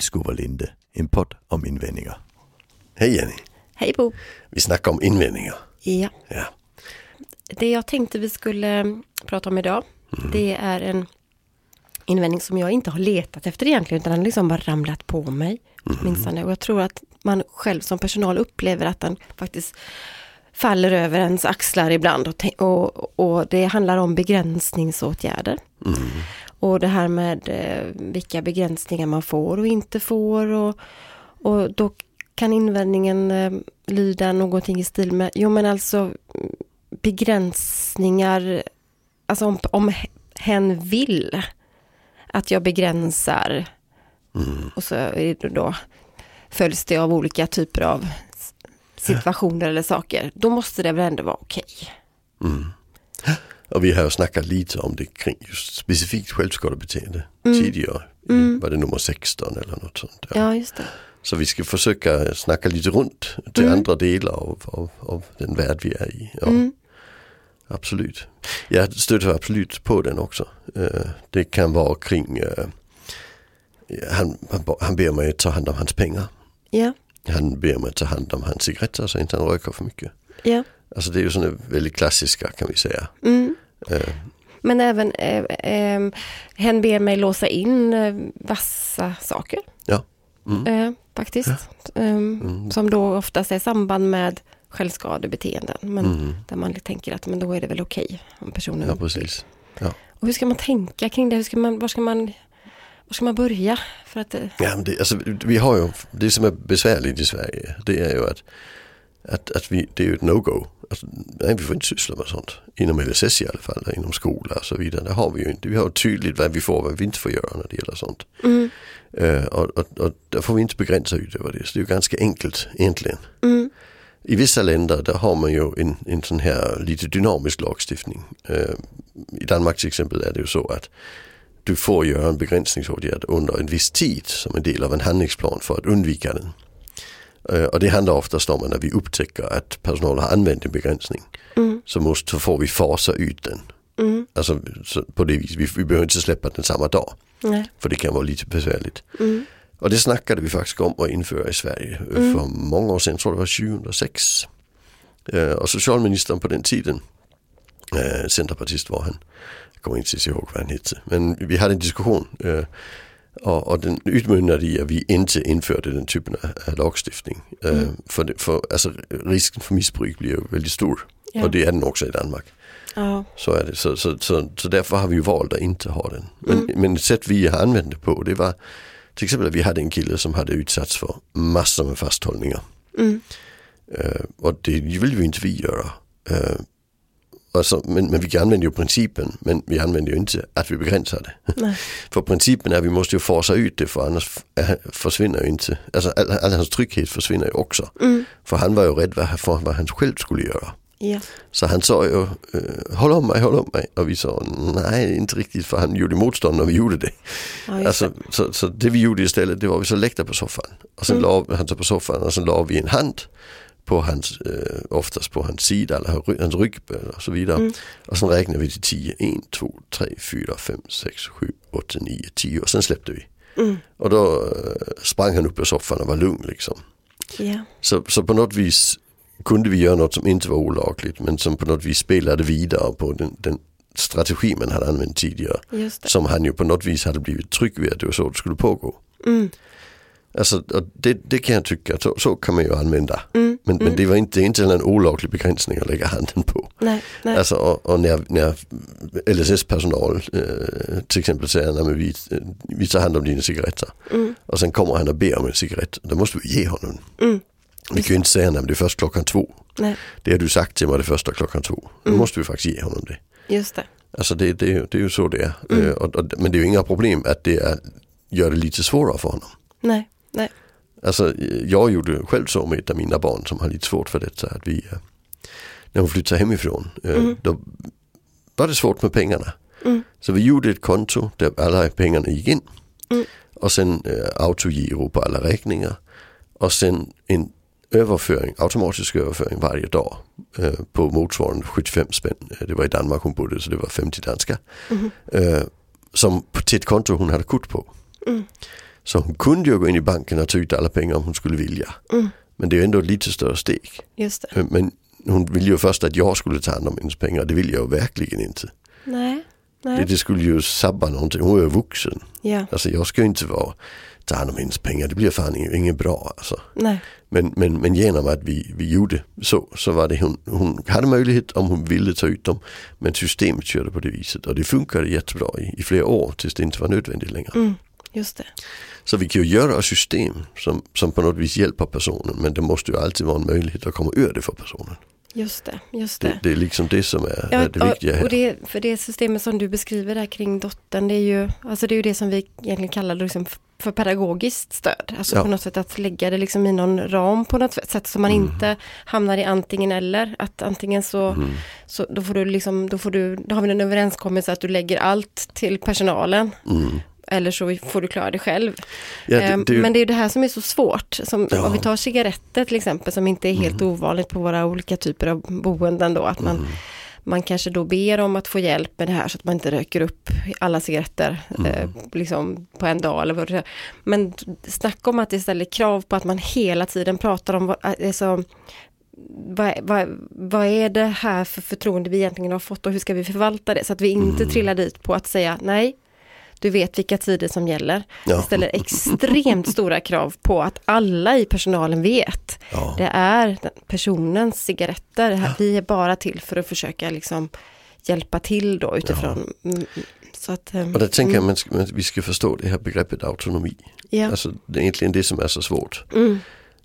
Vildskoverlinde, en podd om invändningar. Hej Jenny, Hej Bo! vi snackar om invändningar. Ja. Ja. Det jag tänkte vi skulle prata om idag, det är en invändning som jag inte har letat efter egentligen, utan den har liksom bara ramlat på mig. Minsann. Och jag tror att man själv som personal upplever att den faktiskt faller över ens axlar ibland. Och, och, och det handlar om begränsningsåtgärder. Och det här med eh, vilka begränsningar man får och inte får. Och, och då kan invändningen eh, lyda någonting i stil med, jo men alltså mm, begränsningar, alltså om, om hen vill att jag begränsar och så är det då följs det av olika typer av situationer eller saker, då måste det väl ändå vara okej. Och vi har ju snackat lite om det kring just specifikt självskadebeteende tidigare. I, var det nummer 16 eller något sånt. Ja. Ja, just det. Så vi ska försöka snacka lite runt till andra delar av, av, av den värld vi är i. Ja, Absolut. Jag stöter absolut på den också. Eh, det kan vara kring, eh, han, han ber mig ta hand om hans pengar. Ja, Han ber mig ta hand om hans cigaretter så inte han röker för mycket. ja. Alltså det är ju sådana väldigt klassiska kan vi säga. Mm. Eh, Men även, eh, eh, hen ber mig låsa in eh, vassa saker. Ja. Mm. Eh, faktiskt. Ehm, Som då oftast är samband med självskadebeteenden. Men Mm. där man tänker att men då är det väl okej om personen Ja precis. Ja. Och hur ska man tänka kring det? Hur ska man, var, ska man, var ska man börja? För att, eh, Ja, det, alltså, vi har ju, det som är besvärligt i Sverige det är ju att, att, att vi, det är ju ett no-go. Alltså, nej, vi får inte syssla med sånt. Inom LSS i alla fall, inom skola och så vidare. Det har vi ju inte. Vi har tydligt vad vi får och vad vi inte får göra när det gäller sånt. mm, Eh, och, och, och där får vi inte begränsa utöver det. Så det är ju ganska enkelt egentligen. mm, I vissa länder där har man ju en, en sån här lite dynamisk lagstiftning. Eh, I Danmark till exempel är det ju så att du får göra en begränsningsåtgärd under en viss tid som en del av en handlingsplan för att undvika den. Och det handlar oftast om att när vi upptäcker att personal har använt en begränsning mm, så, måste, så får vi fasa ut den. mm, Alltså så på det viset, vi, vi behöver inte släppa den samma dag nej, för det kan vara lite besvärligt. mm, Och det snackade vi faktiskt om att införa i Sverige eh, för många år sedan, jag tror det var 2006. Eh, och socialministern på den tiden, centerpartist var han, jag kommer inte ihåg vad han hette, men vi hade en diskussion och, och den utmynnade i att vi inte införde den typen av, lagstiftning. Eh, för, det, för alltså, risken för missbruk blir ju väldigt stor Ja. och det är den också i Danmark. ja, Så är det. Så, så, så, så därför har vi ju valt att inte ha den. Men, men ett sätt vi har använt det på det var till exempel att vi hade en kille som hade utsatts för massor med fasthållningar. mm, Eh, och det vill ju inte vi göra. Eh, alltså, men, men vi använder ju principen men vi använder ju inte att vi begränsar det. nej, för principen är att vi måste ju fasa ut det för annars försvinner ju inte, alltså all, all hans trygghet försvinner ju också. mm, För han var ju rädd för vad han själv skulle göra. ja, Så han sa ju, eh, håll om mig, håll om mig. Och vi sa, nej inte riktigt för han gjorde motstånd när vi gjorde det. ja, Alltså, så, så det vi gjorde istället, det var vi så läckte på soffan. Och sen la han sig på soffan och sen la vi en hand på hans, eh, oftast på hans sida eller hans ryggböj och så vidare. Och sen räknade vi till 10, 1, 2, 3, 4, 5, 6, 7, 8, 9, 10 och sen släppte vi. Mm, Och då eh, sprang han upp på soffan och var lugn liksom. ja, Så, så på något vis kunde vi göra något som inte var olagligt men som på något vis spelade vidare på den, den strategi man hade använt tidigare. Som han ju på något vis hade blivit trygg vid att det var så det skulle pågå. Mm, Alltså det, det kan jag tycka, så, så kan man ju använda. mm, Men, men det var inte, inte en olaglig begränsning att lägga handen på. nej, nej, Alltså, och, och när, när LSS-personal eh, till exempel säger att vi, vi tar hand om dina cigaretter. mm, Och sen kommer han och ber om en cigarett. Då måste vi ge honom. mm, Vi kan ju inte säga att det är först klockan två. nej, Det har du sagt till mig det första klockan två. Då måste vi faktiskt ge honom det. just det. Alltså det, det, det är ju så det är. Eh, och, och, men det är ju inga problem att det är, gör det lite svårare för honom. Nej, Alltså jag gjorde själv så med ett av mina barn som har lite svårt för detta. Att vi, eh, när hon flyttade hemifrån, eh, då var det svårt med pengarna. Mm. Så vi gjorde ett konto där alla pengarna gick in. Mm. Och sen eh, autogiro på alla räkningar. Och sen en överföring, automatisk överföring varje dag eh, på motsvarande 75 spänn. Eh, Det var i Danmark hon bodde så det var 50 danska. Mhm. Eh, som till ett konto hon hade kort på. Så hon kunde ju gå in i banken och ta ut alla pengar om hon skulle vilja. Mm. Men det är ändå ett lite större steg. Just det. Men hon ville ju först att jag skulle ta hand om hennes pengar. Det vill jag ju verkligen inte. Nej. Det, Nej. det skulle ju sabba någonting. Hon är ju vuxen. Ja. Alltså jag ska ju inte vara, ta hand om hennes pengar. Det blir fan inget bra alltså. Nej. Men, men, men genom att vi, vi gjorde så, så var det hon, hon hade möjlighet om hon ville ta ut dem. Men systemet körde på det viset och det funkade jättebra i, i flera år tills det inte var nödvändigt längre. Mm. Just det. Så vi kan ju göra system som, som på något vis hjälper personen men det måste ju alltid vara en möjlighet att komma ur det för personen. Just det. Just Det, det. det är liksom det som är, Ja, är det viktiga här. och det, för det systemet som du beskriver där kring dottern, det är ju, alltså det är ju det som vi egentligen kallar liksom för pedagogiskt stöd. Alltså Ja. på något sätt att lägga det liksom i någon ram på något sätt så man Mm. inte hamnar i antingen eller. Att antingen så, så då får du liksom, då får du, då har vi en överenskommelse att du lägger allt till personalen. Mm. Eller så får du klara det själv. Ja, det, Ehm, det, Men det är det här som är så svårt. Som, Ja. Mm. Om vi tar cigaretter till exempel, som inte är helt ovanligt på våra olika typer av boenden då. Att man, Mm. man kanske då ber om att få hjälp med det här så att man inte röker upp alla cigaretter Mm. eh, liksom på en dag. Eller vad det är. Men snacka om att det ställer krav på att man hela tiden pratar om vad, alltså, vad, vad, vad är det här för förtroende vi egentligen har fått och hur ska vi förvalta det? Så att vi inte Mm. trillar dit på att säga nej, du vet vilka tider som gäller. Ja. Det ställer extremt stora krav på att alla i personalen vet. ja. Det är personens cigaretter. Här- Vi är bara till för att försöka liksom hjälpa till då utifrån. Mm, Så att, eh, Och där tänker jag att man, vi ska förstå det här begreppet autonomi. ja. Alltså det är egentligen det som är så svårt. Mm,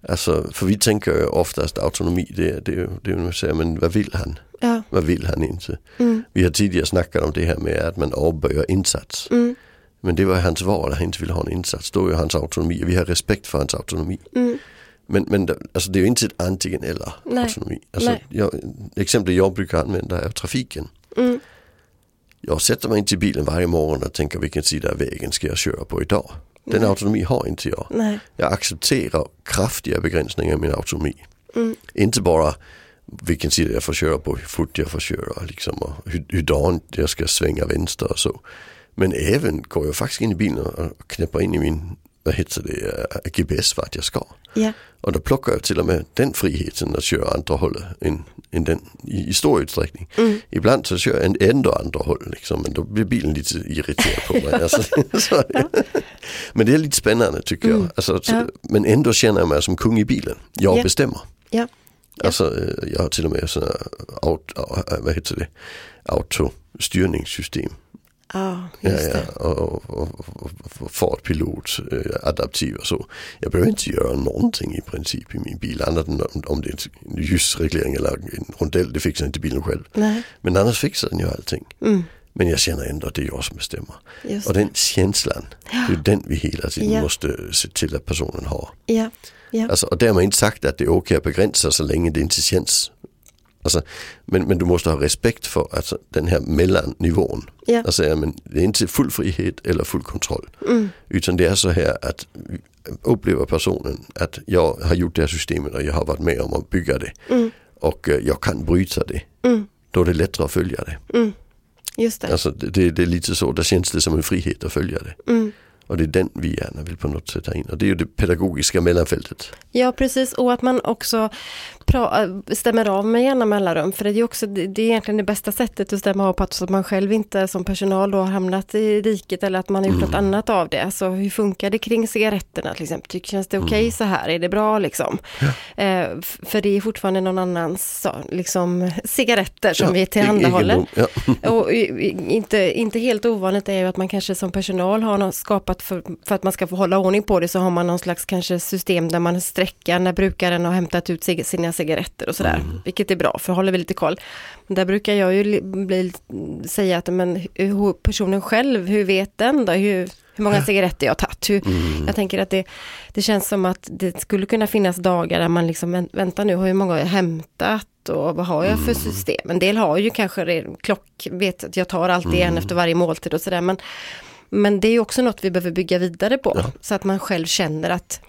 Alltså, för vi tänker ju oftast autonomi, det, det, det är ju säger, men vad vill han? ja. Vad vill han inte? Mm, Vi har tidigare snackat om det här med att man avböjer insats. mm, Men det var hans val att han inte ville ha en insats. Då är hans autonomi, vi har respekt för hans autonomi. mm, Men, men alltså det är ju inte ett antingen eller Nej. autonomi. Alltså, Nej. jag, exempel jag brukar använda är trafiken. mm, Jag sätter mig inte i bilen varje morgon och tänker vilken sida av vägen ska jag köra på idag. Den autonomi har inte jag. nej. Jag accepterar kraftiga begränsningar i min autonomi. Mm, Inte bara vilken sida jag får köra på, hur fort jag får köra liksom, och hur, hur jag ska svänga vänster och så. Men även går jag faktiskt in i bilen och knäpper in i min vad heter det, eh, GPS vart jag ska. ja. Och då plockar jag till och med den friheten att köra andra hållet än, än den i, i stor utsträckning. Mm. Ibland så kör jag ändå andra håll liksom, men då blir bilen lite irriterad på mig. alltså, så, Men det är lite spännande tycker jag. Alltså, så, Mm. Ja. Men ändå känner jag mig som kung i bilen. Jag Ja. bestämmer. Ja. Alltså eh, jag har till och med sådana äh, vad heter det, autostyrningssystem. Ja, Ja, just det. ja, och, och, och, fartpilot, eh, adaptiv och så. Jag behöver inte göra någonting i princip i min bil annat än om, om det är en ljusreglering eller en rondell, det fixar inte bilen själv. Nej, Men annars fixar den ju allting. mm, Men jag känner ändå att det är jag som bestämmer. just Och den känslan, det är den vi hela tiden Ja. måste se till att personen har. Ja, ja. Alltså, och därmed inte sagt att det är okej att begränsa så länge det inte känns. Alltså, men, men du måste ha respekt för alltså, den här mellannivån. Ja. Alltså, ja, men det är inte full frihet eller full kontroll. Mm, Utan det är så här att upplever personen att jag har gjort det här systemet och jag har varit med om att bygga det. mm, Och eh, jag kan bryta det. mm, Då är det lättare att följa det. mm. Just det. Alltså, det, det, är lite så, där känns det som en frihet att följa det. Mm. Och det är den vi gärna vill på något sätt ta in. Och det är ju det pedagogiska mellanfältet. Ja, precis. Och att man också stämmer av med jämna mellanrum. För det är också, det är egentligen det bästa sättet att stämma av på att, så att man själv inte som personal då har hamnat i diket eller att man har gjort något annat av det. Alltså hur funkar det kring cigaretterna till exempel? Tycker, känns det okej så här? Är det bra liksom? Eh, f- för det är fortfarande någon annans så, liksom, cigaretter som vi tillhandahåller. Ja. Och inte, inte helt ovanligt är ju att man kanske som personal har något skapat för, för att man ska få hålla ordning på det så har man någon slags kanske system där man sträcker när brukaren har hämtat ut sina cigaretter och sådär. Vilket är bra för håller vi lite koll. Men där brukar jag ju li- bli, säga att men hur personen själv, hur vet den då? Hur, hur många cigaretter jag har tagit? Hur, Jag tänker att det, det känns som att det skulle kunna finnas dagar där man liksom, "Vä- vänta nu, hur många har jag hämtat och vad har jag för system? En del har ju kanske klock, vet att jag tar alltid en efter varje måltid och sådär. Men, men det är ju också något vi behöver bygga vidare på. Så att man själv känner att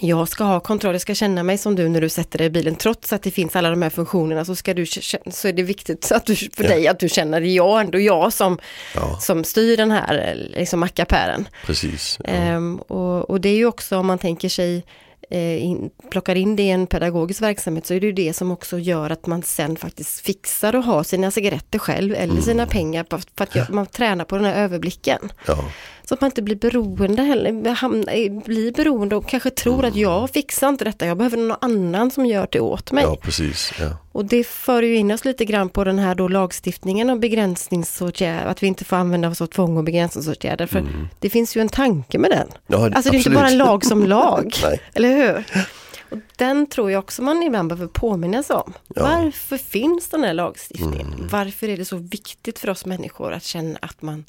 jag ska ha kontroll, jag ska känna mig som du när du sätter dig i bilen. Trots att det finns alla de här funktionerna så, ska du, så är det viktigt att du, för Ja. dig att du känner det jag ändå jag som, Ja, som styr den här eh, liksom mackapären. precis. Ja. Ehm, och, och det är ju också om man tänker sig eh, in, plockar in det i en pedagogisk verksamhet så är det ju det som också gör att man sen faktiskt fixar och har sina cigaretter själv eller sina pengar för att man tränar på den här överblicken. ja. Så att man inte blir beroende heller, blir beroende och kanske tror att jag fixar inte detta, jag behöver någon annan som gör det åt mig. ja, precis. Ja. Och det för ju in oss lite grann på den här då lagstiftningen om begränsningsåtgärder, att vi inte får använda oss av tvång och begränsningsåtgärder. För det finns ju en tanke med den. Ja, Alltså det är inte bara en lag som lag, eller hur? Och den tror jag också man ibland behöver påminnas om. Ja. Varför finns den här lagstiftningen? Varför är det så viktigt för oss människor att känna att man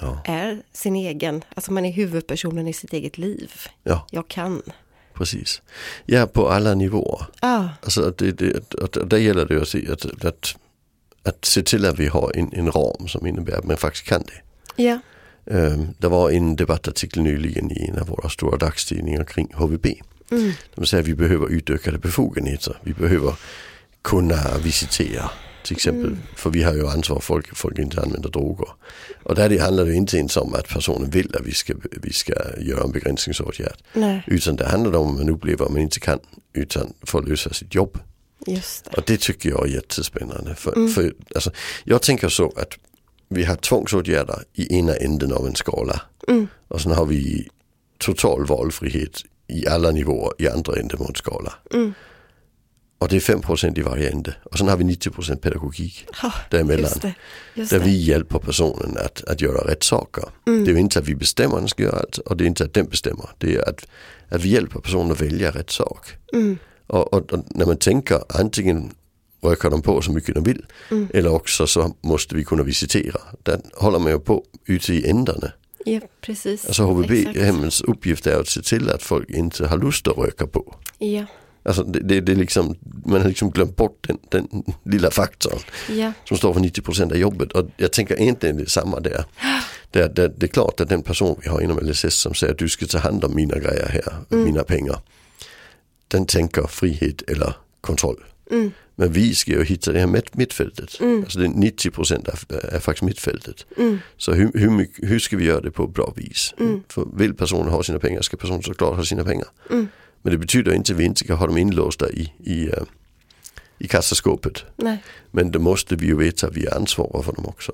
Ja. är sin egen, alltså man är huvudpersonen i sitt eget liv. ja, Jag kan. precis. Ja, på alla nivåer. Ah, Alltså det, det, att där gäller det att att, att, att se till att vi har en, en ram som innebär att man faktiskt kan det. ja. Um, det var en debattartikel nyligen i en av våra stora dagstidningar kring HVB. Mm. De säger att vi behöver utökade befogenheter. Vi behöver kunna visitera till exempel. För vi har ju ansvar för att folk, inte använder droger. Och där det handlar det inte ens om att personen vill att vi ska, vi ska göra en begränsningsåtgärd. Nej, Utan det handlar om att man upplever att man inte kan utan för att lösa sitt jobb. just det. Och det tycker jag är jättespännande. För, för, alltså, jag tänker så att vi har tvångsåtgärder i ena änden av en skala. Och sen har vi total valfrihet i alla nivåer i andra änden av en skala. Och det är 5% i ände. Och sen har vi 90% pedagogik Ja, däremellan. just det. Just Där det. vi hjälper personen att, att göra rätt saker. Det är ju inte att vi bestämmer den ska göra allt och det är inte att den bestämmer. Det är att, att vi hjälper personen att välja rätt sak. Och, och, och när man tänker antingen röker de på så mycket de vill eller också så måste vi kunna visitera. Där håller man ju på ute i ändarna. Ja, precis. Alltså Exakt. HVB-hemmens uppgift är att se till att folk inte har lust att röka på. Ja, Alltså det, det, det liksom, man har liksom glömt bort den, den lilla faktorn ja, som står för 90% av jobbet. Och jag tänker egentligen det är samma där. Det, det, det är klart att den person vi har inom LSS som säger att du ska ta hand om mina grejer här, mina pengar. Den tänker frihet eller kontroll. Men vi ska ju hitta det här mitt, mittfältet. Alltså det är 90% är, är faktiskt mittfältet. Så hur, hur, mycket, hur ska vi göra det på ett bra vis? För vill personen ha sina pengar ska personen såklart ha sina pengar. Men det betyder inte att vi inte ska ha dem inlåsta i, i, eh, i kassaskåpet. nej, Men då måste vi ju veta att vi är ansvariga för dem också.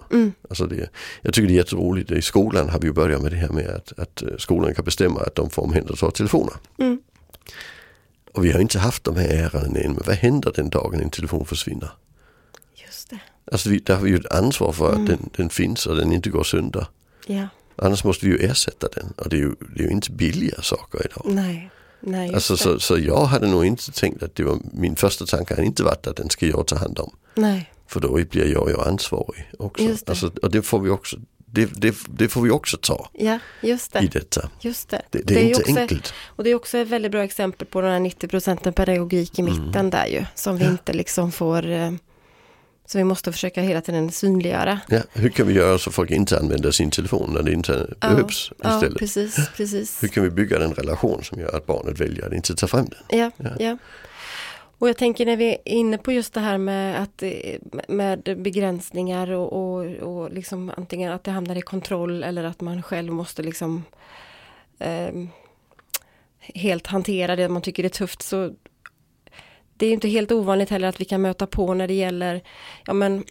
Alltså det, jag tycker det är jätteroligt. I skolan har vi ju börjat med det här med att, att eh, skolan kan bestämma att de får omhänderta telefoner. Och vi har inte haft de här ärendena än. Men vad händer den dagen en telefon försvinner? just det. Alltså vi, där har vi ju ett ansvar för att den, den finns och den inte går sönder. Ja, Annars måste vi ju ersätta den. Och det är ju, det är ju inte billiga saker idag. nej, nej, Alltså, så, så jag hade nog inte tänkt att det var min första tanke hade inte varit att den ska jag ta hand om. Nej, För då blir jag ju ansvarig också. Det. Alltså, och det får vi också, det, det, det får vi också ta ja, just i det. detta. Just det. Det, det är, ju inte också, enkelt. Och det är också ett väldigt bra exempel på den här 90 procenten pedagogik i Mm. mitten där ju. Som vi inte liksom får, som vi måste försöka hela tiden synliggöra. Ja, hur kan vi göra så folk inte använder sin telefon när det inte behövs ja, istället? precis, precis. Hur kan vi bygga den relation som gör att barnet väljer att inte ta fram den? Ja, ja. Och jag tänker när vi är inne på just det här med, att, eh, med begränsningar och, och, och liksom antingen att det hamnar i kontroll eller att man själv måste liksom eh, helt hantera det man tycker är tufft så det är inte helt ovanligt heller att vi kan möta på när det gäller, ja men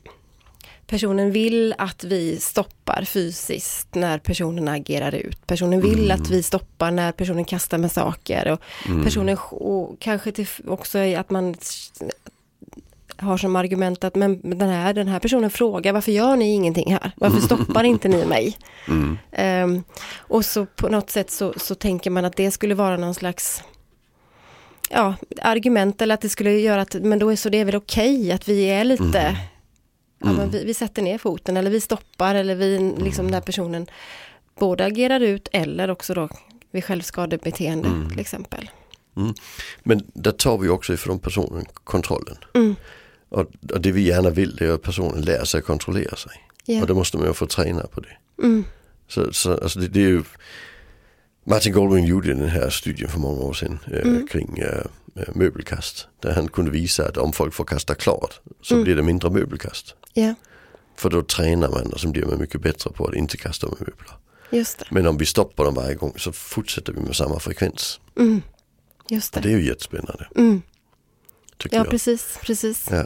personen vill att vi stoppar fysiskt när personen agerar ut. Personen vill att vi stoppar när personen kastar med saker. Och personen och kanske till, också att man har som argument att men den här, den här personen frågar varför gör ni ingenting här? Varför stoppar inte ni mig? Ehm, och så på något sätt så, så tänker man att det skulle vara någon slags ja, argument eller att det skulle göra att, men då är så det är väl okej att vi är lite, ja, men vi, vi sätter ner foten eller vi stoppar eller vi, liksom när personen både agerar ut eller också då vid självskadebeteende till exempel. Men där tar vi också ifrån personen kontrollen. Mm. Och, och det vi gärna vill är att personen lär sig kontrollera sig. Ja. Och då måste man ju få träna på det. Mm. Så, så alltså det, det är ju Martin Goldwyn gjorde den här studien för många år sedan eh, kring eh, eh, möbelkast. Där han kunde visa att om folk får kasta klart så blir det mindre möbelkast. Ja, För då tränar man och så blir man mycket bättre på att inte kasta med möbler. just det. Men om vi stoppar dem varje gång så fortsätter vi med samma frekvens. Just Och det. det är ju jättespännande. Tycker Ja, jag. precis, precis. Ja.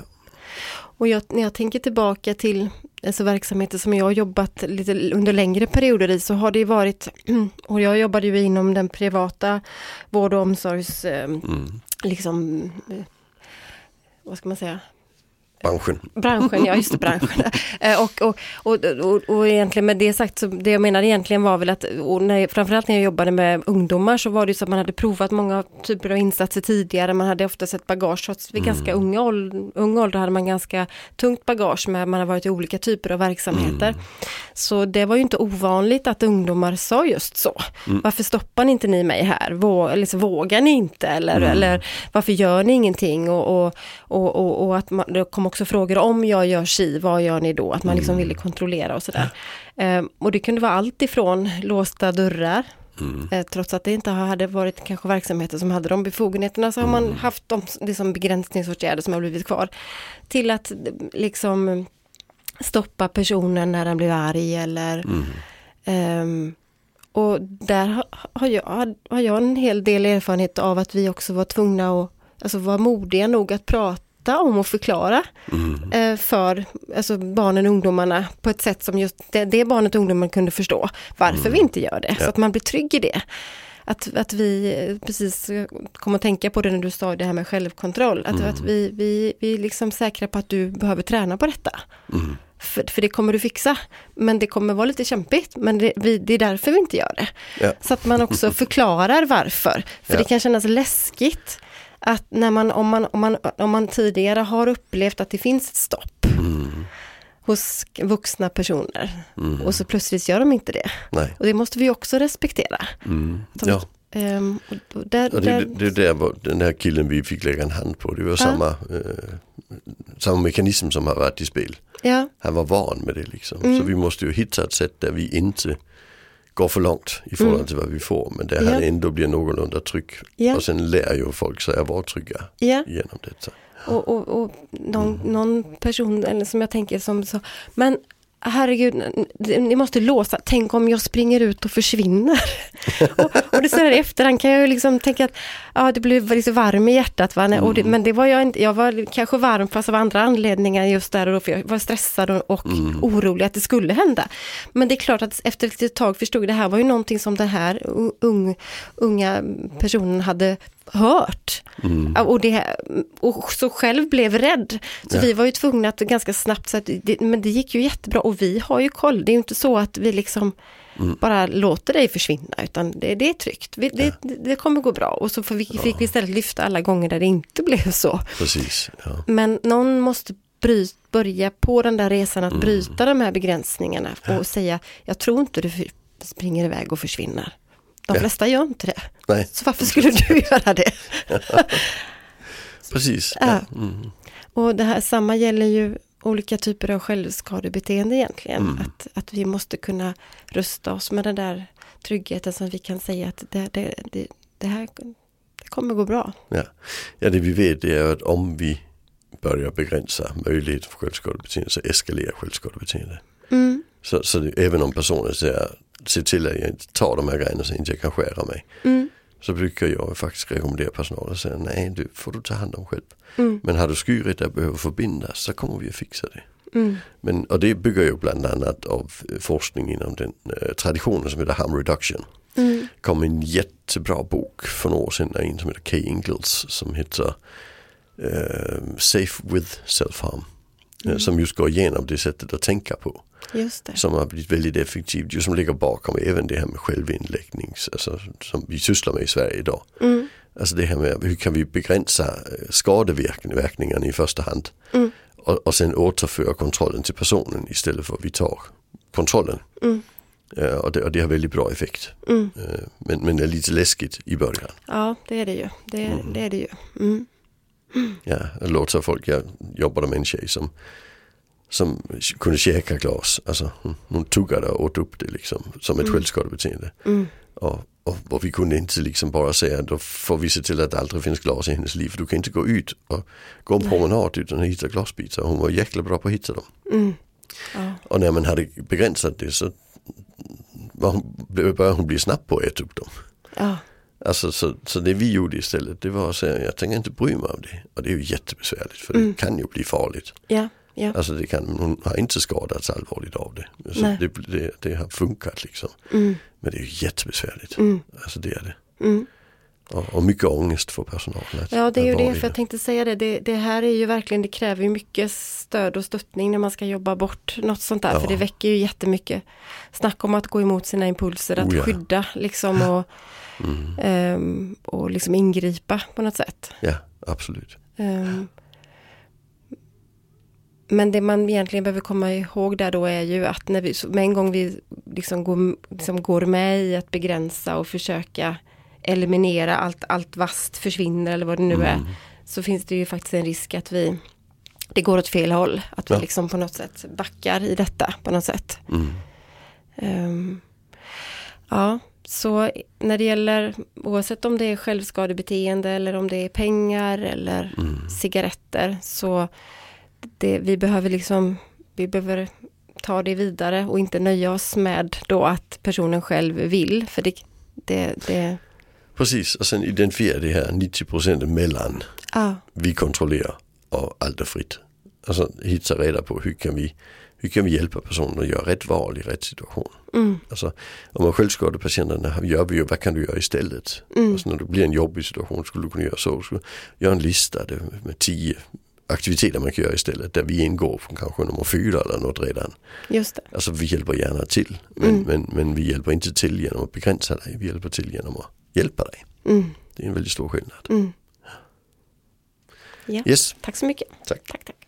Och jag, när jag tänker tillbaka till alltså, verksamheter som jag har jobbat lite under längre perioder i så har det varit, och jag jobbade ju inom den privata vård och omsorgs, eh, Mm. liksom, eh, vad ska man säga, Branschen. Branschen, ja just det, branschen. Eh, och, och, och, och, och egentligen med det sagt, så det jag menade egentligen var väl att, och när, framförallt när jag jobbade med ungdomar så var det så att man hade provat många typer av insatser tidigare, man hade ofta sett bagage, trots vid ganska unga åld, ung ålder hade man ganska tungt bagage med, man har varit i olika typer av verksamheter. Så det var ju inte ovanligt att ungdomar sa just så. Varför stoppar ni inte ni mig här? Vå, eller så vågar ni inte? Eller, eller varför gör ni ingenting? Och, och, och, och, och att man, det kom också frågor om jag gör si, vad gör ni då? Att man liksom ville kontrollera och sådär. Ehm, och det kunde vara allt ifrån låsta dörrar, eh, trots att det inte hade varit kanske verksamheter som hade de befogenheterna, så har man haft de liksom begränsningsåtgärder som har blivit kvar. Till att eh, liksom stoppa personen när den blir arg eller ehm, och där har- har jag, har jag en hel del erfarenhet av att vi också var tvungna att alltså vara modiga nog att prata om och förklara eh, för alltså barnen och ungdomarna på ett sätt som just det, det barnet och ungdomen kunde förstå varför vi inte gör det. Så att man blir trygg i det. Att, att vi eh, precis eh, kom att tänka på det när du sa det här med självkontroll. Att, att vi, vi, vi är liksom säkra på att du behöver träna på detta. För, för det kommer du fixa. Men det kommer vara lite kämpigt. Men det, vi, det är därför vi inte gör det. Ja. Så att man också förklarar varför. För Ja. det kan kännas läskigt. Att när man, om, man, om, man, om man tidigare har upplevt att det finns ett stopp hos vuxna personer och så plötsligt gör de inte det. Nej. Och det måste vi också respektera. Så, Ja. och där, Och det, det, det där den här killen vi fick lägga en hand på. Det var samma, eh, samma mekanism som har varit i spel. ja, Han var van med det liksom. Mm. Så vi måste ju hitta ett sätt där vi inte går för långt i förhållande till vad vi får. Men där Mm. Ja. ändå blir någorlunda trygg. Ja. Och sen lär ju folk sig att vara trygga ja. genom detta. Och, och, och någon, någon person eller som jag tänker som så, men herregud, ni måste låsa, tänk om jag springer ut och försvinner. och, och det så här i efterhand kan jag ju liksom tänka att ja, det blev lite varm i hjärtat. Va? Och det, men det var jag inte, jag var kanske varm fast av andra anledningar just där och då, för jag var stressad och, och orolig att det skulle hända. Men det är klart att efter ett tag förstod jag, det här var ju någonting som den här ung, unga personen hade hört. Och, det, och så själv blev rädd. Så Ja. vi var ju tvungna att ganska snabbt, så att det, men det gick ju jättebra och vi har ju koll. Det är ju inte så att vi liksom bara låter dig försvinna utan det, det är tryggt. Vi, det, det, det kommer gå bra och så vi, fick vi istället lyfta alla gånger där det inte blev så. Precis. Ja. Men någon måste bry, börja på den där resan att bryta de här begränsningarna och säga jag tror inte du springer iväg och försvinner. De flesta gör inte det. Nej, Så varför skulle du göra det? precis. Ja. Mm. Och det här samma gäller ju olika typer av självskadebeteende egentligen. Att, att vi måste kunna rusta oss med den där tryggheten som vi kan säga att det, det, det, det här det kommer gå bra. Ja. ja, det vi vet är att om vi börjar begränsa möjligheten för självskadebeteende så eskalerar självskadebeteende. Så, så det, även om personen säger se till att jag inte tar de här grejerna så inte jag kan skära mig. mm, Så brukar jag faktiskt rekommendera personalen att säga nej du får du ta hand om själv. mm, Men har du skurit där behöver förbindas så kommer vi att fixa det. mm, Men, och det bygger ju bland annat av eh, forskning inom den eh, traditionen som heter harm reduction. mm, kom en jättebra bok för några år sedan, en som heter Kay Ingles som heter eh, Safe with Self-Harm. Eh, Som just går igenom det sättet att tänka på. Som har blivit väldigt effektivt, just som ligger bakom även det här med självinläggning, alltså, som vi sysslar med i Sverige idag. Mm, Alltså det här med hur kan vi begränsa eh, skadeverkningarna i första hand. Mm. Och, och sen återföra kontrollen till personen istället för att vi tar kontrollen. Mm. Eh, och, det, och det har väldigt bra effekt. mm. Eh, men, men det är lite läskigt i början. Ja, det är det ju. Det, det är det ju. Mm. Ja, det låter så folk, jag jobbade med en tjej som, som kunde käka glas. Alltså hon, hon tuggade och åt upp det liksom som ett självskadebeteende. Mm. Och och, och vi kunde inte liksom bara säga då får vi se till att det aldrig finns glas i hennes liv. För du kan inte gå ut och gå en promenad utan att hitta glasbitar. Hon var jäkla bra på att hitta dem. Mm. Ja. Och när man hade begränsat det så var hon, började hon bli snabb på att äta upp dem. Ja. Alltså, så, så det vi gjorde istället det var att säga jag tänker inte bry mig om det. Och det är ju jättebesvärligt för det kan ju bli farligt. Ja. Ja. Alltså det kan, hon har inte skadats allvarligt av det. Så det, det, det har funkat liksom. Mm. Men det är ju jättebesvärligt. Mm. Alltså det är det. Mm. Och, och mycket ångest för personalen. Ja, det är ju det, för jag tänkte säga det. det. Det här är ju verkligen, det kräver ju mycket stöd och stöttning när man ska jobba bort något sånt där. Ja. För det väcker ju jättemycket snack om att gå emot sina impulser, att Oh ja. skydda liksom och, Mm. och liksom ingripa på något sätt. Ja, absolut. Ehm, men det man egentligen behöver komma ihåg där då är ju att när vi, med en gång vi liksom går, liksom går med i att begränsa och försöka eliminera allt, allt vast försvinner eller vad det nu är. Mm. Så finns det ju faktiskt en risk att vi det går åt fel håll. Att vi Ja. liksom på något sätt backar i detta på något sätt. Mm. Ehm, ja, så när det gäller oavsett om det är självskadebeteende eller om det är pengar eller Mm. cigaretter så det, vi behöver liksom vi behöver ta det vidare och inte nöja oss med då att personen själv vill för det, det, det Precis, och sen identifiera det här 90% mellan ja, vi kontrollerar och allt är fritt. Alltså hitta reda på hur kan vi, hur kan vi hjälpa personen att göra rätt val i rätt situation. mm, Alltså, om man självskadar patienterna gör vi ju, vad kan du göra istället? mm, Alltså när det blir en jobbig situation skulle du kunna göra så. Skulle göra en lista med tio aktiviteter man kan göra istället där vi ingår från kanske nummer fyra eller något redan. just det. Alltså vi hjälper gärna till men, Mm. men, men vi hjälper inte till genom att begränsa dig, vi hjälper till genom att hjälpa dig. Mm, Det är en väldigt stor skillnad. mm. Ja, Yes, tack så mycket. tack. Tack, tack.